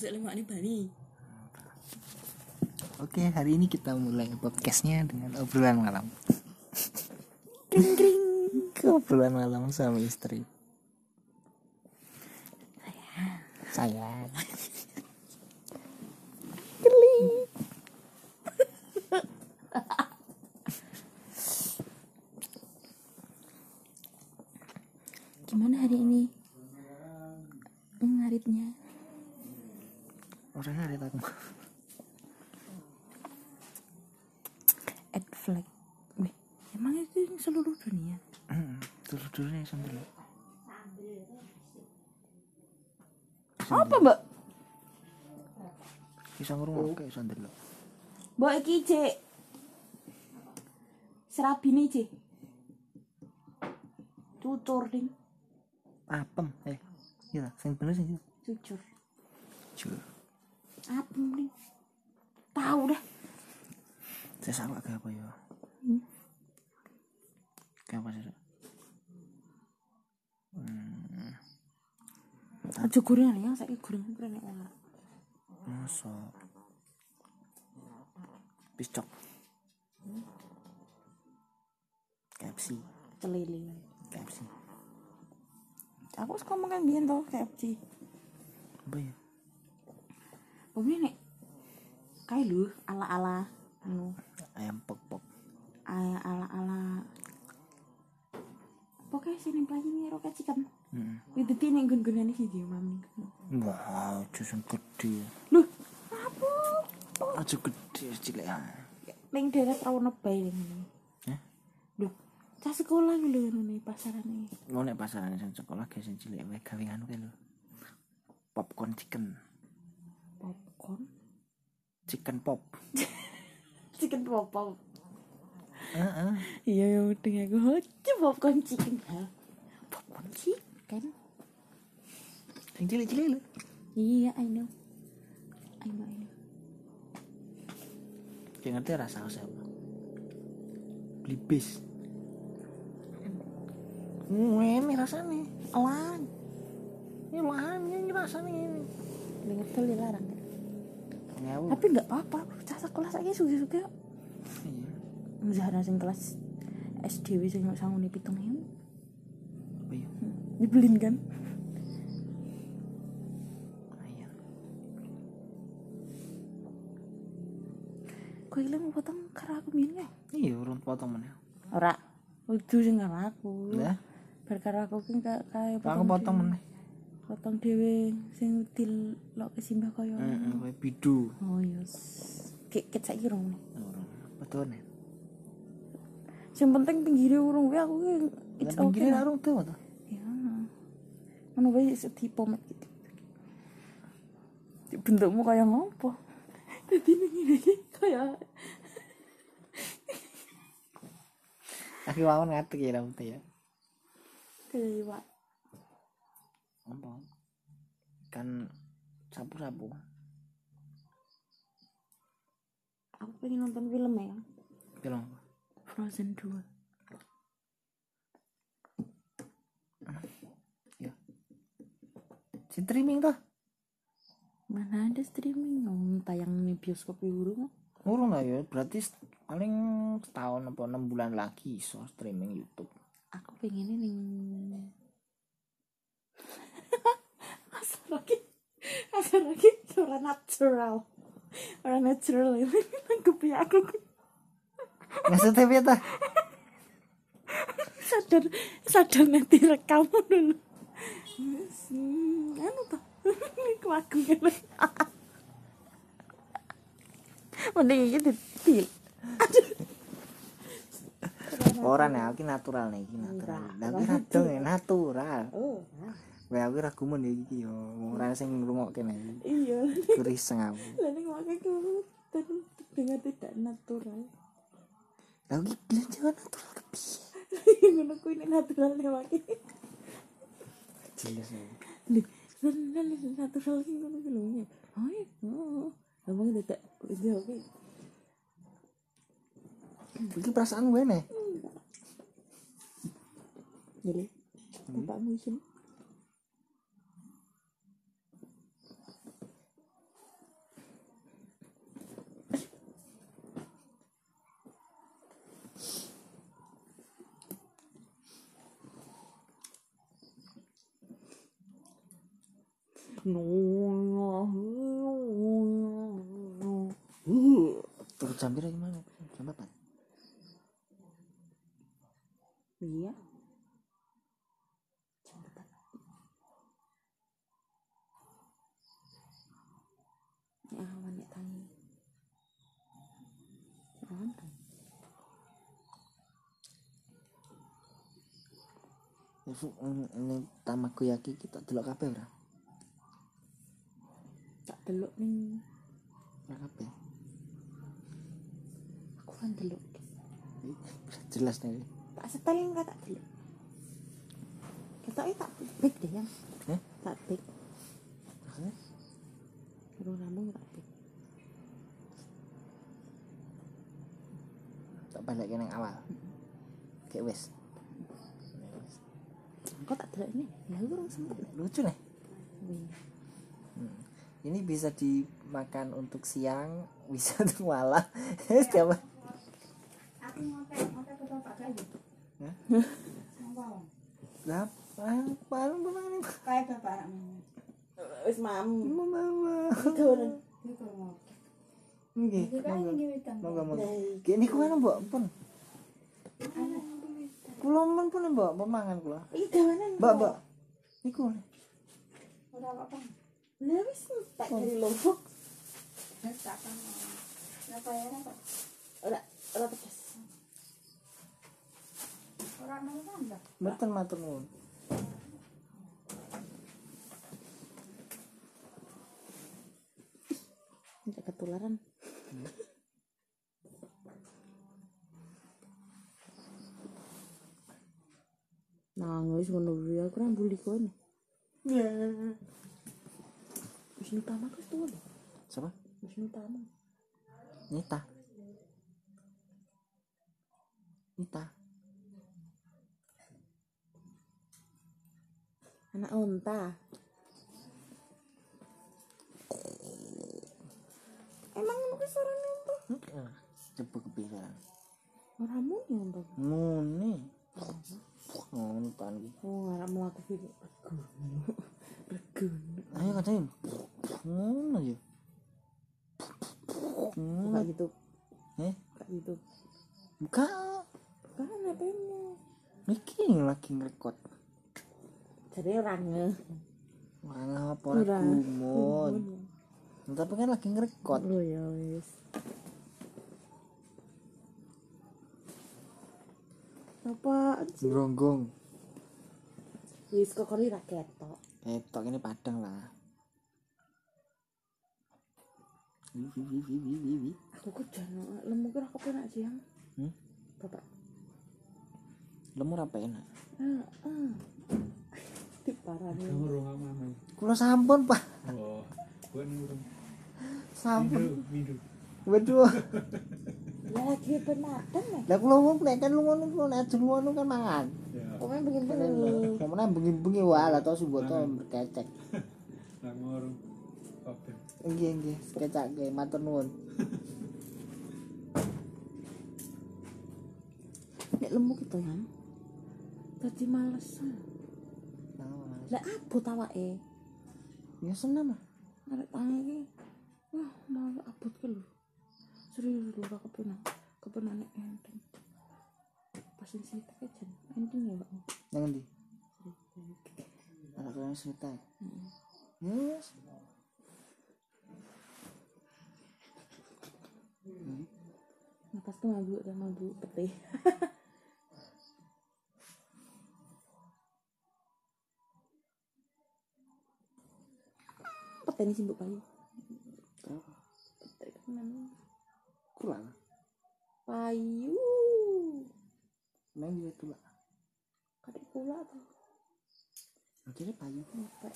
Nih Bali. Oke, hari ini kita mulai podcastnya dengan obrolan malam. Kring kring. obrolan malam sama istri. Sayang. Gimana hari ini? Ngaritnya. Orangnya ada aku. Ad flag. Wih, emang itu seluruh dunia? Dulu nih sambil. Apa, Mbak? Bisa ngurung oke sambil. Mbak iki, Cek. Serabine, Cek. Cucur, Ding. Apem, eh. Iya, sing bener sih. Cucur. Jujur. Apem, Ding. Tahu dah. Saya salah kayak apa ya? Hmm. Kayak apa sih? Hmm, Aja gorengan ya, saiki gorengan keren ora. masa piscok KFC Celele. KFC Aku suka makan biyen to KFC. apa ya Oh ini nek kayak lu ala-ala anu. Ayam pok pok ala ala pokoknya sini pelajaran ini roket chicken hmm. itu tuh nih gun gunan sih dia mami. Wah jusun gede lu apa? Aja gede cilik neng daerah terlalu nebay ini ya lu cah sekolah gitu nih pasaran nih mau nek pasaran sing sekolah guys sing cilik wae gawe anu lho. Popcorn chicken popcorn. Chicken pop. Chicken pop pop. Iya ya udah aku popcorn chicken. Ha popcorn chicken? Sing cilik-cilik lho iya I know. I know I know. Kayak ngerti rasa saus apa? Beli bis. Ini rasanya. elan Ini lahan ini rasanya ini. tuh dilarang Ngewu. tapi nggak apa-apa cah sekolah saya suka-suka Iya. Zahra sing kelas SDW sing sangune pitung ewu Apa ya? dibelin kan Ayam. kok ilang mau potong karo aku biyen ya Iya, urun potong mana? ora itu sing karo aku Lah, bar karo aku ki ka- kae aku potong mana? Potong dhewe sing dilok ke simbah kaya Heeh, kowe bidu. oh yes kek ket saiki rong Urun. Betul nih. sing penting pinggire urung wae aku ki it's okay larung tuh tuh. ya ngono wae sedi pomet gitu bentukmu kaya ngopo dadi ngene iki kaya Aku wawan ngatik ya rambutnya ya. kaya iwak Apa? Kan sapu-sapu. aku pengen nonton film ya Film. Frozen 2 Ya. Streaming tuh. mana ada streaming oh, tayang di bioskop di urung lah ya, berarti paling setahun apa enam bulan lagi so streaming YouTube. aku pengen ini asal lagi asal lagi natural. Orang natural ini nangkep ya aku. Maksudnya ta? sadar sadar nanti rekam. Dulu anu tuh ini kan mending iki ditil Orang ya, iki natural nih, natural. Tapi ya natural. oh Wae aku ragu men ya iki yo, ora sing ngrungokke nih. iya Kuriseng aku. lalu makanya aku terdengar tidak natural Lah iki belanjaan natural kepiye? ngono kuwi nek natural nek wae Jelas ya. lho sebenarnya natural sing ngono ki lho ya oh iya oh abang tidak udah oke Iki perasaan gue nih. jadi bapakmu isin Gimana? Jam berapa? Iya. Jam berapa? Ya awan nek tangi. Awan kan. Ibu, ini, ini tamagoyaki kita delok kabeh ora? Delok ning Ora kabeh. aku kan delok. Jelas nih. Tak setelin kan tak delok. Ketoknya tak big deh yang. Eh? Tak big. Maksudnya? Rambung tak big. Tak balik yang awal. Kayak wes. Kok tak delok ini? Lah urung sempet. Lucu nih. Wih. Ini bisa dimakan untuk siang, bisa untuk malam. Setiap Aku ngotek, ngotek ke bapak kayu. Lah, paling paling Kayak bapak anakmu. Wis mam. mama. Ngotek. Nggih, kan monggo. Monggo. Lah, Kayak niku kan mbok pun. Kula men pun mbok pemangan kula. Iki gawanan. Mbak, mbak. Niku. Ora apa-apa. Wis tak dari lombok. Wis tak kan. Ora bayar apa? Ora ora pedes. Ora nang tambah. Mboten matur nuwun. Tidak ketularan. Nangis ngono kuwi aku ra mbuli kono. Wis utama ku tuwa lho. Siapa? Wis utama. Nita. Nita. Anak unta. Emang ngono kuwi suarane unta? Coba kepikiran. Ora muni unta. Muni. Nonton iki. Oh, arek mlaku iki. Regun. Ayo katanya. Ngono ya. Ngono. Buka gitu. Eh, Buka gitu. buka. Bukan HP-mu. Iki lagi ngerekod. Jadi orang nge. Ora apa ora gumun. Tapi kan lagi ngerekod. Oh ya wis. Apaan sih? Ronggong. Wis kok kali ra ketok. Ketok ini padang lah. Wi, wi, wi, wi, wi, wi, wi. Aku kok jan lemu kira kepenak siang. Hmm? Bapak. Lemur apa enak? Ah, ah. Diparani. Urung aman. Kula sampun, Pak. Oh, gua nih urung. Sampun. Mindu. Waduh. Ya lagi ya. Lah kula wong nek kan lunga niku nek ajeng lunga kan mangan. Komen begini-begini. Ke mana bengi-bengi wae lah to sumbo to berkecek. urung. Oke. Nggih nggih, kecake matur nuwun. Nek lemu gitu ya. Dadi males. Lah abot awake. Ya senam lah. Arek tangi iki. Wah, malah abot ke lho. Serius lho ora kepenak. Kepenak nek enteng. Pas sing Enteng ya, Pak. Anak kalian cerita. Yes. Napas tuh mabuk mabuk peti. Simbuk payu. Peti kan Kurang. payu. Main juga tuh Kadek pula tuh. Akhirnya payu. Ngepek.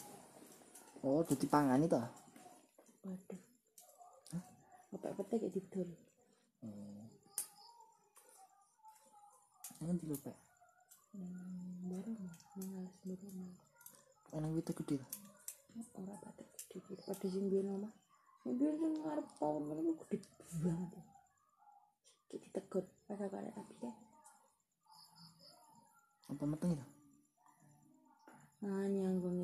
Oh, jadi pangan itu. Waduh. Ngepek peti kayak tidur. Oh. Jangan dilupa. Hmm, barang. Ngalas barang. Enak itu gede lah. Orang pada gede. Pada sing omah. Sing biyen sing ngarep pohon ngono ku gede banget. Kayak ditegur. Pas aku. Apa mateng itu? Nah, nyanggung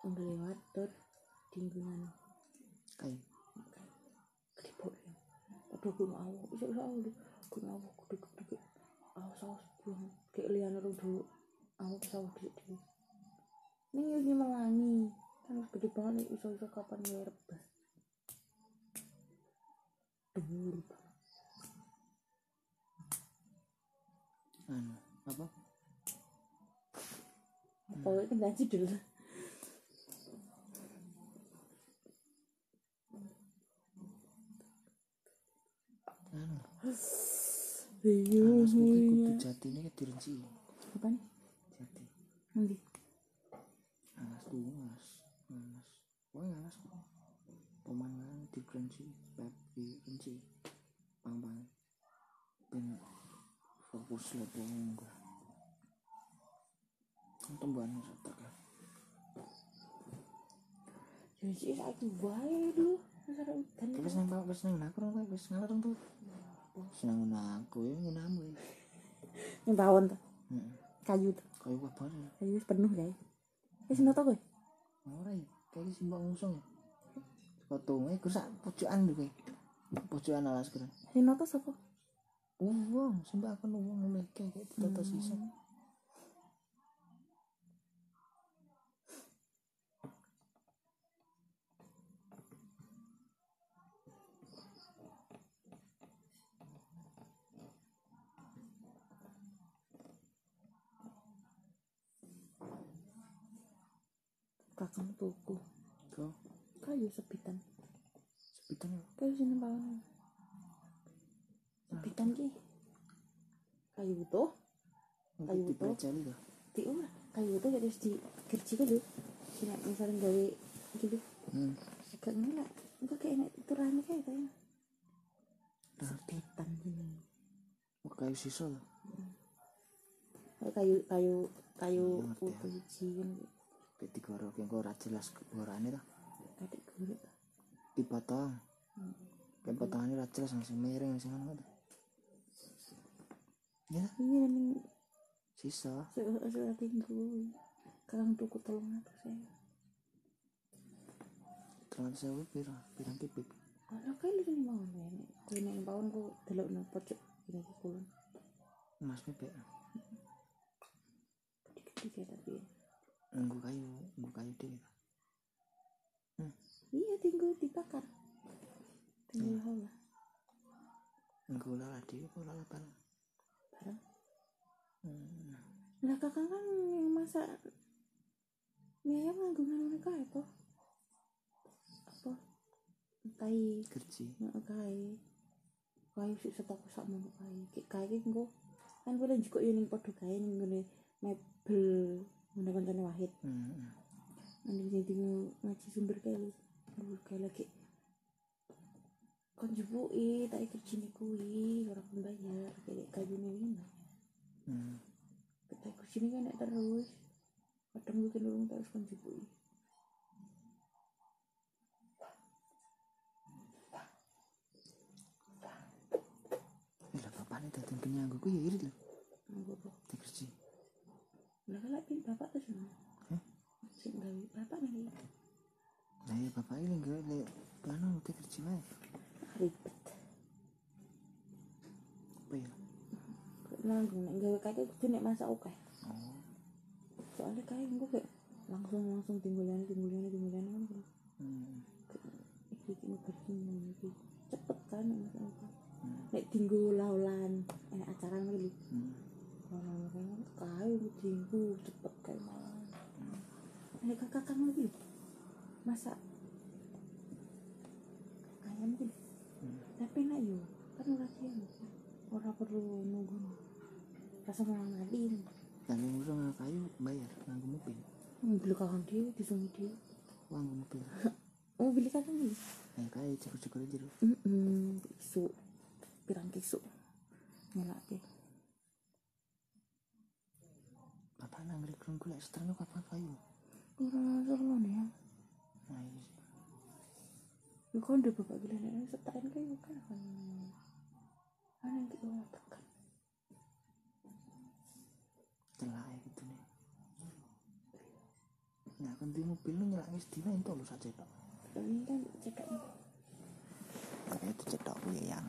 udah lewat tur tinggungan kayu. Keriput ya. Aduh gue mau bisa bisa aku gue mau kudu kudu awas awas buang. Kayak lian orang dulu. Aku pesawat di di ini ini melangi. Kan gede banget iso iso kapan dhuwur banget anu apa pokoknya itu gaji dulu anu bingung anas iki kudu jati ini direnci apa nih? Jati. Nanti. Anas ku anas anas wah anas kok pemandangan direnci bab direnci bang. Ben fokus lo enggak tumbuhan setek jadi aku baik dulu. Masalah udan wis nang wis nang aku rong wis tuh. Senang aku ya ngunamu ya. Yang bawon tuh. Kayu tuh. Kayu apa ya? Kayu wis penuh ya. Wis noto gue ora ya. Kayak si mbak ngusung ya. Potongnya gue sak pojokan lho kayak. Pojokan alas keren. Sing noto sapa? Uang sembah aku uang mulai kayak kayak tata sisa tuku kau? Kayu sepitan. Sepitan ya kayu sini bawon sepitan ki. Kayu tuh Kayu di tuh. pelajari tuh di ora kayu tuh harus di kan lho sini misalnya gawe gitu hmm. Agak ngelak itu kayak enak turane kayak kayak berarti sepitan gini. Oh, kayu sisa tuh Kayak kayu kayu kayu Iya, ya. utuh hiji kayak digorok yang kau ora jelas gorane tuh adik guruk dipotong kayak potongannya ora jelas langsung miring langsung anu tuh ya? Ini namanya sisa. sudah tinggu kakang tuku tolong aku saya terus saya piro? Pirang kipik Kalau kayak lu ini mau nih, kue nih bawon ku delok nang pojok ini kulon. mas bebek Dikit-dikit tapi. Nunggu kayu nunggu kayu deh Iya tinggal dibakar. Tinggal hola nunggu lala deh kok lala bareng barang. hmm. Lah kakang kan yang masak mie ayam nganggungan mereka itu. Apa? Kai, kerji kai. Kai sih setok sak kai. Kayak kai ki engko kan gue juga kae ning ngene mebel wahid. hmm. Nanti jadi ngaji sumber kali sumber kali lagi kon jupui tak ikut sini kui orang pembayar kayak kayu ini hmm. kita ikut sini kan terus kadang bikin orang terus kon jupui lah bapak nih datang ke nyanggu ku ya irit loh nggak apa di kerji lah kalau bapak? Bapak nih nah ya bapak ini enggak le anu di kerji wae ribet apa ya nanggung nek gawe kakek kudu nek masak oke oh soalnya kayak gue kayak langsung langsung tinggulan tinggulan tinggulan kan hmm. iki iki iki cepet kan nek masak oke nek tinggu laulan enak acara lagi Hmm. Orang orang kayu tinggu cepet kayak malah. Ini kakak kamu lagi masak ayam gitu. Tapi enak yo, kan ora siang. Ora perlu nunggu. Rasa malah ngadi. dan yang ngurus kayu bayar nganggu mobil Mobil kakak dia disungi dia. uang mobil Oh, beli kakak nih. nah kayu cukup-cukup aja loh Hmm, isu pirang kisu. Nyelak deh. bapak nang rekrun gula kapan kayu ya. nah iya Lu kan udah bapak bilang ini setain kayak bukan kan. Ana yang kita mau tekan. telah ya gitu nih Nah, kan di mobil lu wis dina itu lu saja tok. ini kan Nah, itu yang